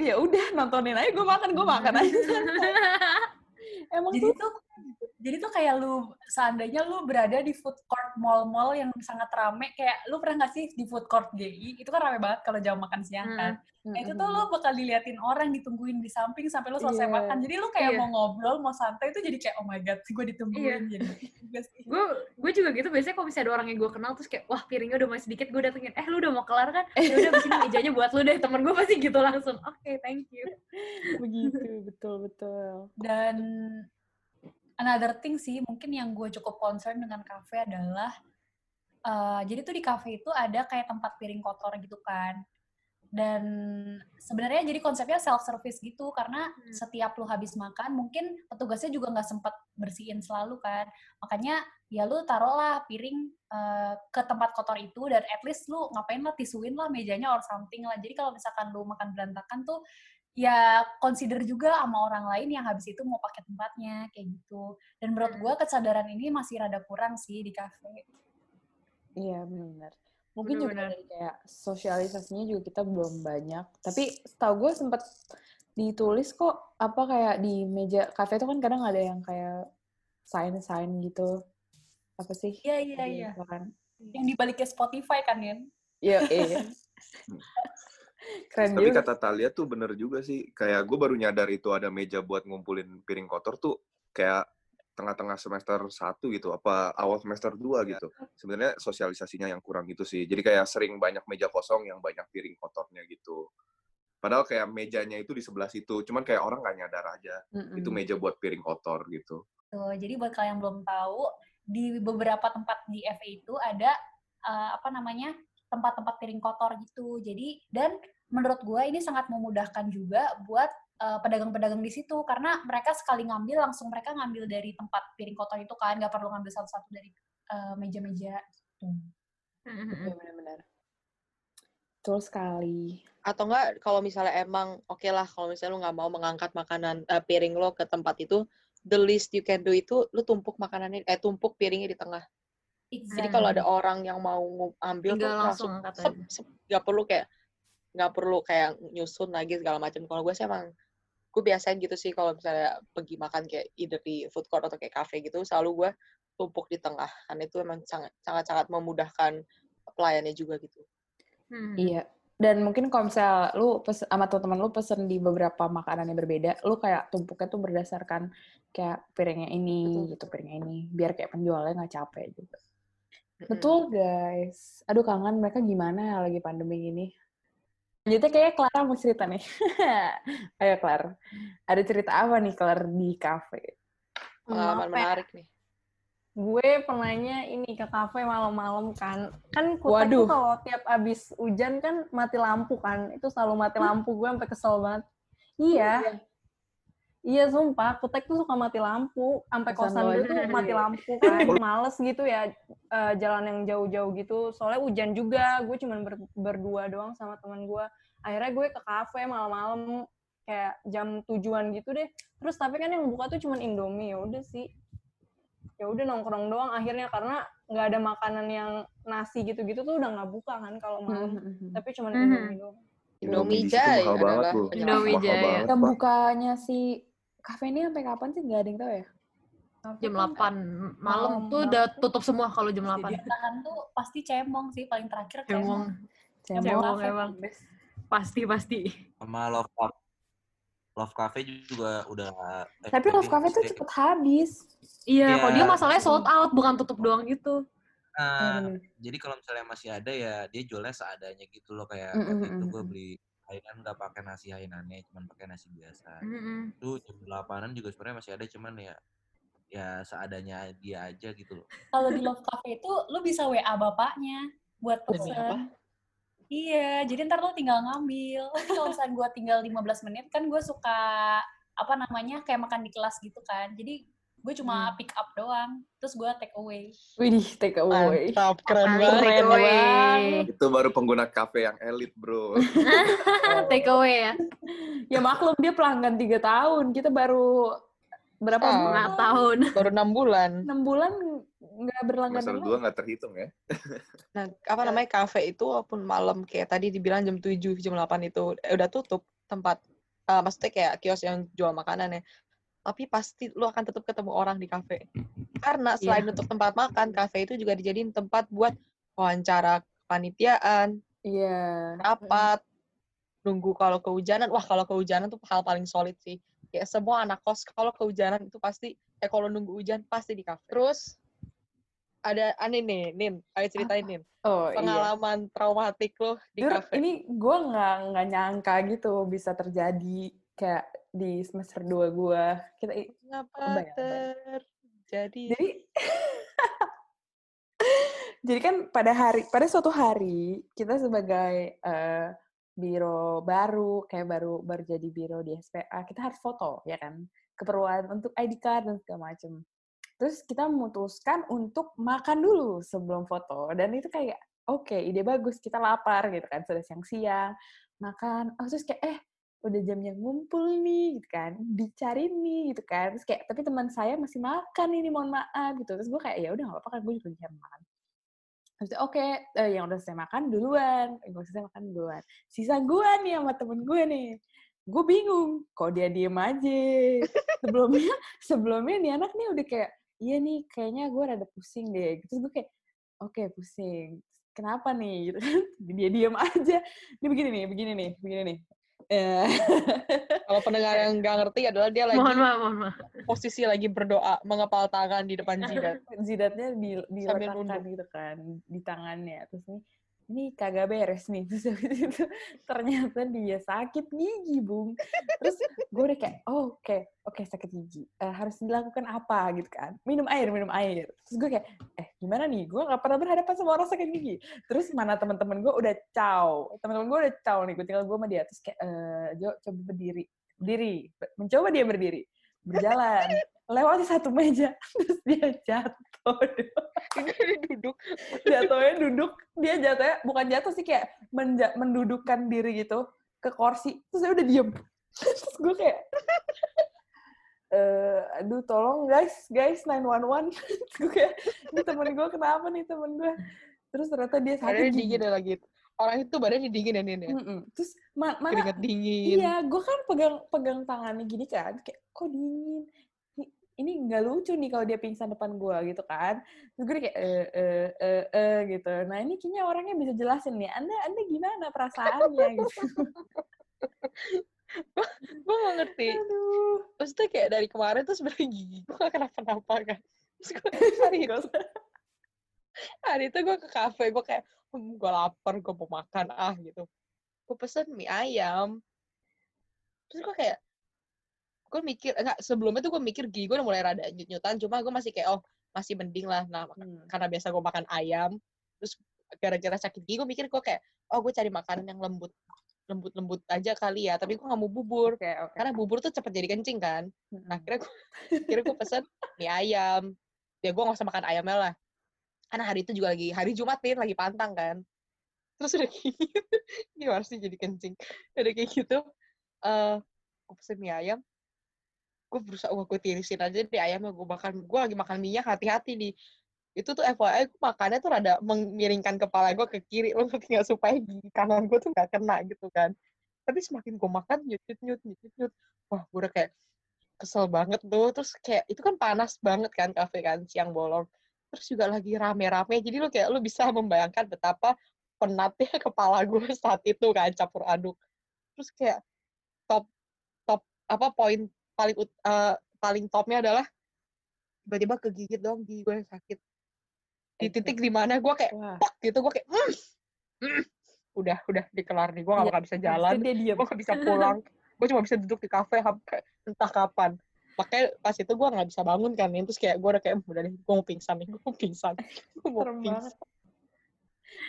ya udah nontonin aja gue makan gue makan aja. Emang Jadi tuh tuh jadi tuh kayak lu seandainya lu berada di food court mall-mall yang sangat rame kayak lu pernah nggak sih di food court GI itu kan rame banget kalau jam makan siang kan. Nah, itu tuh lu bakal diliatin orang ditungguin di samping sampai lu selesai Iya. makan. Jadi lu kayak Iya. mau ngobrol, mau santai itu jadi kayak oh my god, gue ditungguin jadi. juga sih. gue gue juga gitu biasanya kalau misalnya ada orang yang gue kenal terus kayak wah piringnya udah masih sedikit gue datengin eh lu udah mau kelar kan ya udah abis ini mejanya buat lu deh temen gue pasti gitu langsung oke thank you begitu betul betul. Dan another thing sih mungkin yang gue cukup concern dengan kafe adalah eh, jadi tuh di kafe itu ada kayak tempat piring kotor gitu kan. Dan sebenarnya jadi konsepnya self service gitu karena Hmm. setiap lu habis makan mungkin petugasnya juga nggak sempat bersihin selalu kan. Makanya ya lu taruhlah piring eh, ke tempat kotor itu dan at least lu ngapain lah tisuin lah mejanya or something lah. Jadi kalau misalkan lu makan berantakan tuh ya consider juga sama orang lain yang habis itu mau pakai tempatnya kayak gitu. Dan menurut Hmm. gua kesadaran ini masih rada kurang sih di kafe. Iya benar. Mungkin juga Bener-bener. dari kayak sosialisasinya juga kita belum banyak. Tapi setahu gue sempat ditulis kok apa kayak di meja kafe itu kan kadang ada yang kayak sign-sign gitu. Apa sih? Iya iya iya. Yang dibalik ke Spotify kan ya. Iya, iya. Keren Tapi juga. kata Talia tuh bener juga sih. Kayak gue baru nyadar itu ada meja buat ngumpulin piring kotor tuh kayak tengah-tengah semester 1 gitu, apa awal semester 2 gitu. Sebenarnya sosialisasinya yang kurang gitu sih. Jadi kayak sering banyak meja kosong yang banyak piring kotornya gitu. Padahal kayak mejanya itu di sebelah situ, cuman kayak orang nggak nyadar aja. Mm-mm. Itu meja buat piring kotor gitu. Tuh, jadi buat kalian yang belum tahu, di beberapa tempat di FA itu ada eh, apa namanya tempat-tempat piring kotor gitu. Jadi dan menurut gue ini sangat memudahkan juga buat eh, pedagang-pedagang di situ karena mereka sekali ngambil langsung mereka ngambil dari tempat piring kotor itu kan nggak perlu ngambil satu-satu dari eh, meja-meja. Tuh. Iya benar-benar. Betul sekali. Atau enggak kalau misalnya emang oke lah kalau misalnya lu nggak mau mengangkat makanan eh, piring lo ke tempat itu, the least you can do itu lu tumpuk makanannya eh tumpuk piringnya di tengah. Jadi kalau ada orang yang mau ngu- ambil tuh Tinggal langsung langsung angkat sep, aja. sep, nggak perlu kayak nggak perlu kayak nyusun lagi segala macam. Kalau gue sih emang gue biasain gitu sih kalau misalnya pergi makan kayak either di food court atau kayak cafe gitu selalu gue tumpuk di tengah karena itu emang sangat sangat sangat memudahkan pelayannya juga gitu. Hmm. Iya. Dan mungkin kalau misal lu pes sama teman-teman lu pesen di beberapa makanan yang berbeda, lu kayak tumpuknya tuh berdasarkan kayak piringnya ini, Betul, gitu piringnya ini, biar kayak penjualnya nggak capek juga. Mm-mm. Betul guys. Aduh kangen mereka gimana ya lagi pandemi ini. Lanjutnya kayaknya Clara mau cerita nih. Ayo Clara. Ada cerita apa nih Clara di kafe? Pengalaman ya? menarik nih. gue pernahnya ini ke kafe malam-malam kan kan kutek Waduh. tuh kalau tiap abis hujan kan mati lampu kan itu selalu mati lampu gue sampai kesel banget iya iya sumpah. Kutek tuh suka mati lampu. Sampai Kosan gue tuh mati lampu kan. Males gitu ya eh, jalan yang jauh-jauh gitu. Soalnya hujan juga. Gue cuman ber- berdua doang sama teman gue. Akhirnya gue ke kafe malam-malam kayak jam tujuan gitu deh. Terus tapi kan yang buka tuh cuman indomie. Ya udah sih. Ya udah nongkrong doang akhirnya. Karena nggak ada makanan yang nasi gitu-gitu tuh udah nggak buka kan kalau malam. tapi cuman Mhm. indomie doang. Indomie adalah penyelamat. Indomie Jam Pak. bukanya si kafe ini sampai kapan sih? Nggak ada yang tahu ya? Kan Kan jam 8 malam Malam, tuh udah tutup semua kalau jam Di 8 tahan tuh pasti cemong sih paling terakhir cemong. Cemong. Cemong, emang. pasti pasti Sama Love Cafe. Love Cafe juga udah eh, Tapi Love Cafe tuh cepet habis. iya Iya. kalau dia masalahnya sold out bukan tutup doang gitu Nah, Hmm. jadi kalau misalnya masih ada ya dia jualnya seadanya gitu loh kayak Mm, waktu mm, itu gue beli Hainan nggak pakai nasi Hainannya cuman pakai nasi biasa Mm-mm. itu jam delapanan juga sebenarnya masih ada cuman ya ya seadanya dia aja gitu loh Kalau di Love Cafe itu lu bisa WA bapaknya buat pesen. Iya, jadi ntar lu tinggal ngambil. Tapi kalau misalnya gue tinggal 15 menit, kan gue suka, apa namanya, kayak makan di kelas gitu kan. Jadi gue cuma pick up doang, terus gue take away. Widih, take away. Mantap, keren banget. take away. Itu baru pengguna kafe yang elit, bro. take away ya Ya maklum dia pelanggan tiga tahun. Kita baru berapa Ah. bulan? tahun Baru enam bulan. Enam bulan nggak berlangganan Semester dua nggak terhitung ya. Nah, apa namanya kafe itu walaupun malam kayak tadi dibilang jam 7, jam 8 itu eh, udah tutup tempat eh, maksudnya kayak kios yang jual makanan ya. Tapi pasti lu akan tetap ketemu orang di kafe. Karena selain untuk tempat makan, kafe itu juga dijadiin tempat buat wawancara panitiaan, Iya. rapat, nunggu kalau kehujanan. Wah, kalau kehujanan tuh hal paling solid sih. Ya semua anak kos kalau kehujanan itu pasti eh kalau nunggu hujan pasti di kafe. Terus ada aneh nih, Nin, ayo ceritain Nin Oh iya. pengalaman traumatik lo di Jujur, kafe. ini gue nggak nggak nyangka gitu bisa terjadi kayak di semester 2 gue. Kita kebayang. terjadi? jadi jadi kan pada hari pada suatu hari kita sebagai eh, biro baru kayak baru baru jadi biro di SPA kita harus foto ya kan keperluan untuk ID card dan segala macem terus kita memutuskan untuk makan dulu sebelum foto dan itu kayak oke ide bagus kita lapar gitu kan sudah siang-siang makan oh terus kayak eh udah jamnya ngumpul nih gitu kan dicari nih gitu kan. Terus kayak tapi teman saya masih makan ini mohon maaf gitu. Terus gue kayak ya udah nggak apa-apa kan gue juga bisa makan. Terus oke eh, yang udah saya makan duluan. Yang udah saya makan duluan. Sisa gue nih sama temen gue nih. Gue bingung kok dia diem aja? Sebelumnya sebelumnya nih anak nih udah kayak iya nih kayaknya gue rada pusing deh. Terus gue kayak oke pusing. Kenapa nih? Gitu kan. Dia diem aja. Ini begini nih begini nih begini nih Eh, Kalau pendengar yang nggak ngerti adalah dia lagi mohon maaf mohon maaf posisi lagi berdoa, mengepal tangan di depan jidat. jidatnya di diletakkan nunduk. gitu kan di tangannya terus nih ini kagak beres nih. Terus habis itu ternyata dia sakit gigi bung. Terus gue udah kayak oh, oke oke sakit gigi. Eh, harus dilakukan apa? Gitu kan. Minum air minum air. Terus gue kayak eh gimana nih? Gue nggak pernah berhadapan sama orang sakit gigi. Terus mana teman-teman gue udah caw. Teman-teman gue udah caw nih gue tinggal gue sama dia. Terus kayak eh Jo coba berdiri. Berdiri. Mencoba dia berdiri. Berjalan lewati satu meja terus dia jatuh Dia duduk. jatuhnya duduk dia jatuhnya bukan jatuh sih kayak menja- mendudukkan diri gitu ke kursi terus saya udah diem terus gue kayak eh aduh tolong guys guys 911 Terus gue kayak ini temen gue kenapa nih temen gue terus ternyata dia sakit gigi. dingin ya lagi. Orang itu badannya dingin ya, Nin ya? Mm-mm. terus ma- mana Keringat dingin. Iya, gue kan pegang pegang tangannya gini kan, kayak kok dingin. Ini- nggak lucu nih kalau dia pingsan depan gue gitu kan. Terus gue kayak eh eh eh eh gitu. Nah ini kayaknya orangnya bisa jelasin nih. Anda Anda gimana perasaannya gitu. Gue gak ngerti. Aduh. Maksudnya kayak dari kemarin tuh sebenarnya gigi gue gak kenapa-napa kan. Terus gue hari itu, hari itu gue ke kafe, gue kayak, gue lapar, gue mau makan ah gitu. gue pesen mie ayam terus gue kayak gue mikir enggak sebelumnya tuh gue mikir gigi gue udah mulai rada nyut-nyutan cuma gue masih kayak oh masih mending lah. Nah Hmm. karena biasa gue makan ayam terus gara-gara sakit gigi gue mikir gue kayak oh gue cari makanan yang lembut lembut-lembut aja kali ya tapi gue nggak mau bubur. Oke, oke. karena bubur tuh cepet jadi kencing kan. Nah Mm-mm. kira gue kira gue pesen mie ayam. Ya gue nggak usah makan ayamnya lah. Karena hari itu juga lagi hari Jumat nih lagi pantang kan. Terus udah kayak gitu gimana sih jadi kencing. Udah kayak gitu eh gue pesen mie ayam gue berusaha wah gue tirisin aja deh ayamnya gue makan gue lagi makan minyak hati-hati nih. Itu tuh FYI gue makannya tuh rada memiringkan kepala gue ke kiri lo ngerti supaya gigi kanan gue tuh nggak kena gitu kan. Tapi semakin gue makan nyut nyut nyut nyut. Nyut, nyut. wah gue udah kayak kesel banget tuh. Terus kayak itu kan panas banget kan kafe kan siang bolong. Terus juga lagi rame-rame jadi lo kayak lo bisa membayangkan betapa penatnya kepala gue saat itu kan campur aduk. Terus kayak top top apa poin paling ut- eh, paling topnya adalah tiba-tiba kegigit dong gigi gue sakit. Di titik di mana gue kayak pok gitu gue kayak "Mm, mm." udah udah dikelar nih gue gak Iya, bakal bisa jalan gue gak bisa pulang gue cuma bisa duduk di kafe sampai entah kapan. Makanya pas itu gue nggak bisa bangun kan terus kayak gue udah kayak "Hmm, udah deh gue mau pingsan nih gue mau pingsan gue mau pingsan.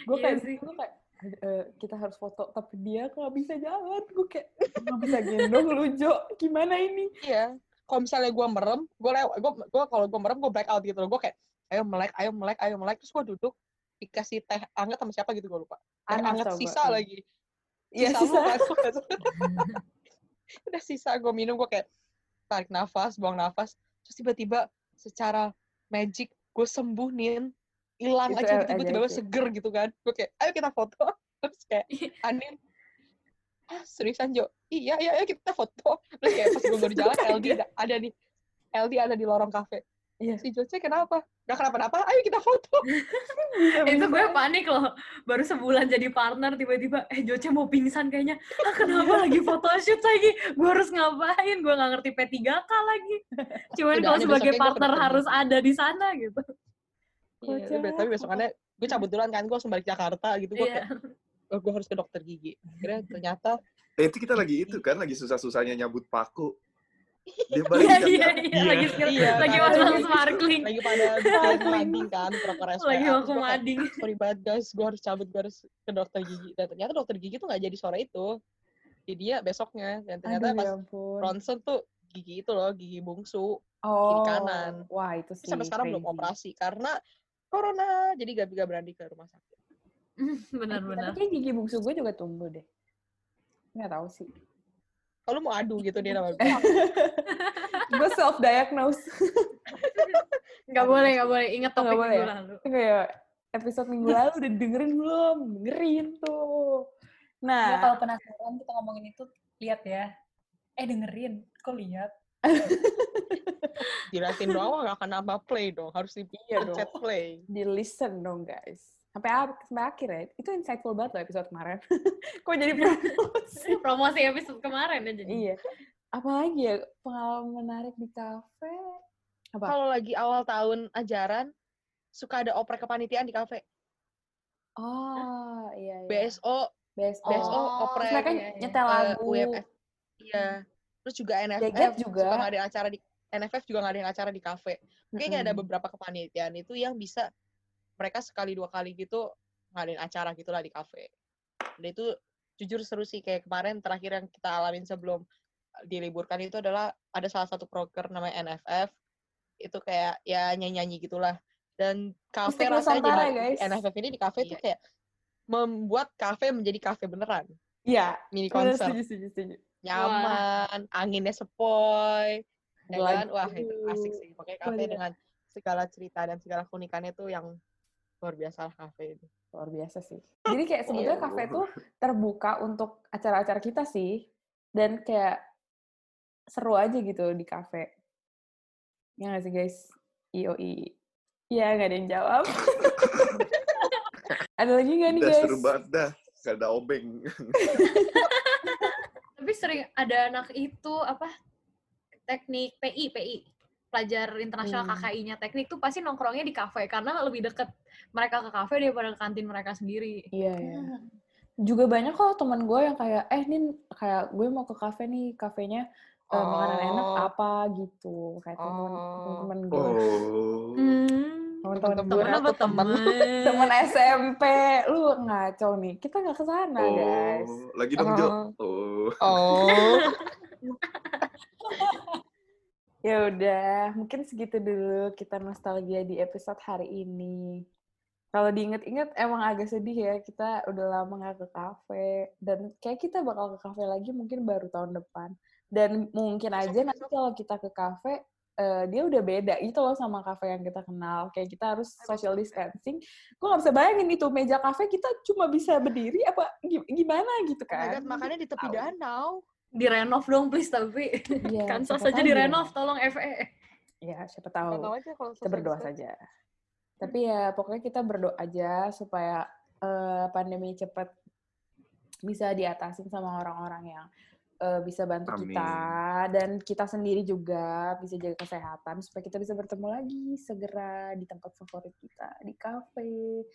Gue Iya kayak kayak "Eh, kita harus foto tapi dia nggak bisa jalan. Gue kayak nggak bisa gendong lu Jo. Gimana ini? Iya. Kalau misalnya gue merem, gue lewat, gue, gue kalau gue merem gue black out gitu loh. Gue kayak, ayo melek, ayo melek, ayo melek. Terus gue duduk dikasih teh anget sama siapa gitu gue lupa. Teh anget sisa iya. lagi. Iya Sisa sisa. kan, nggak tahu. Udah sisa gue minum gue kayak tarik nafas, buang nafas. Terus tiba-tiba secara magic gue sembuh nin hilang aja gitu tiba-tiba seger gitu kan. Gue kayak ayo kita foto. Terus kayak Anin ah seriusan Jo iya iya ayo kita foto. Terus kayak pas gue baru jalan LD ada, ada nih LD ada di lorong kafe. Iya. si Joce kenapa? Gak kenapa-napa ayo kita foto. Itu gue panik loh. Baru sebulan jadi partner tiba-tiba eh Joce mau pingsan kayaknya. Ah kenapa lagi photoshoot lagi? Gue harus ngapain? Gue nggak ngerti P3K lagi. Cuman kalau sebagai partner harus ada di sana gitu Iya, Kocak. tapi- tapi besokannya gue cabut duluan kan gue langsung balik Jakarta gitu gue Iya. kayak oh, gue harus ke dokter gigi akhirnya ternyata Eh, itu kita lagi itu kan, lagi susah-susahnya nyabut paku. Dia balik iya iya iya lagi skill Iya, lagi masuk lagi- sparkling lagi pada mading kan proper SPA lagi kayak, mading sorry banget guys gue harus cabut gue harus ke dokter gigi dan ternyata dokter gigi tuh nggak jadi sore itu jadi dia besoknya dan ternyata Aduh, pas ya ronsen tuh gigi itu loh gigi bungsu oh, kanan. Wah, itu Tapi sih. sampai sekarang belum crazy. operasi karena corona jadi gak gak berani ke rumah sakit benar-benar Tapi kayak gigi bungsu gue juga tumbuh deh. Nggak tahu sih. kalau mau adu gitu dia nama gue self diagnose. nggak boleh nggak boleh ingat topik boleh minggu ya? lalu Kayak episode minggu lalu udah dengerin belum? Dengerin tuh. Ya, Nah, kalau penasaran kita ngomongin itu, lihat ya. Eh, dengerin. Kok lihat? Jelasin doang gak akan nambah play dong harus di Iya dong. play di listen dong guys. Sampai sampai akhir ya. Itu insightful banget loh episode kemarin. Kok jadi promosi? promosi episode kemarin ya jadi iya. Apalagi ya pengalaman menarik di kafe? Apa? kalau lagi awal tahun ajaran suka ada oprek kepanitiaan di kafe Oh, iya iya. BSO BSO. BSO Oh, oprek mereka iya, iya. nyetel eh, lagu. UMF iya terus juga NFF Jagat juga. suka ngadain acara di NFF juga ngadain acara di kafe kayaknya ada Mm-mm. beberapa kepanitiaan itu yang bisa mereka sekali dua kali gitu ngadain acara gitulah di kafe dan itu jujur seru sih kayak kemarin terakhir yang kita alamin sebelum diliburkan itu adalah ada salah satu proker namanya NFF itu kayak ya nyanyi-nyanyi gitulah dan kafe rasanya di guys. NFF ini di kafe tuh Iya. kayak membuat kafe menjadi kafe beneran Iya. mini Bener, konser setuju, setuju, setuju. nyaman anginnya sepoi ya Lagu. kan wah itu asik sih pakai kafe dengan segala cerita dan segala keunikannya tuh yang luar biasa lah kafe itu Luar biasa sih. Jadi kayak sebetulnya Iya. kafe tuh terbuka untuk acara-acara kita sih. Dan kayak seru aja gitu di kafe. Ya nggak sih guys? IOI. Iya, nggak ada yang jawab. ada lagi nggak nih Udah guys? seru banget dah. Gak ada obeng. tapi sering ada anak itu apa teknik PI PI pelajar internasional Hmm. KKI-nya teknik tuh pasti nongkrongnya di kafe karena lebih deket mereka ke kafe daripada ke kantin mereka sendiri Iya, iya. juga banyak kok teman gue yang kayak eh nih kayak gue mau ke kafe nih kafenya eh, makanan enak Oh. apa gitu kayak temen Oh. temen gue Oh. Hmm. teman-teman gue apa temen? temen SMP lu ngaco nih kita nggak ke sana guys Oh, lagi dong Jo. Oh. Oh. Oh. ya udah mungkin segitu dulu kita nostalgia di episode hari ini. Kalau diinget-inget emang agak sedih ya kita udah lama nggak ke kafe. Dan kayak kita bakal ke kafe lagi mungkin baru tahun depan. Dan mungkin aja nanti kalau kita ke kafe eh, dia udah beda gitu loh sama kafe yang kita kenal. Kayak kita harus social distancing. Gue nggak bisa bayangin itu meja kafe kita cuma bisa berdiri apa gi- gimana gitu Oh kan? God, makannya di tepi danau. Direnov dong please tapi. Iya, Kansas siapa aja tahu direnov direnov. tolong. FE. ya siapa tahu tahu aja kalau kita berdoa distancing. saja. Tapi ya pokoknya kita berdoa aja supaya eh, pandemi cepat bisa diatasin sama orang-orang yang eh, bisa bantu Amin. kita dan kita sendiri juga bisa jaga kesehatan supaya kita bisa bertemu lagi segera di tempat favorit kita di kafe.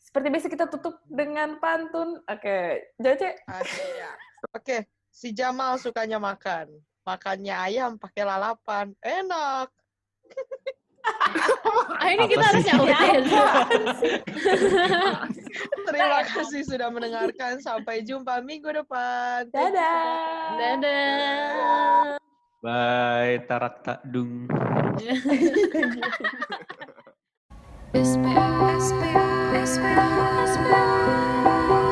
Seperti biasa kita tutup dengan pantun. Oke, Joce. Akhirnya. Oke, si Jamal sukanya makan. Makannya ayam pakai lalapan. Enak. Ah ini Apa kita harus nyautin. Terima kasih sudah mendengarkan. Sampai jumpa minggu depan. Dadah. Dadah. Bye, tarak tak dung. SPA, SPA, SPA, SPA.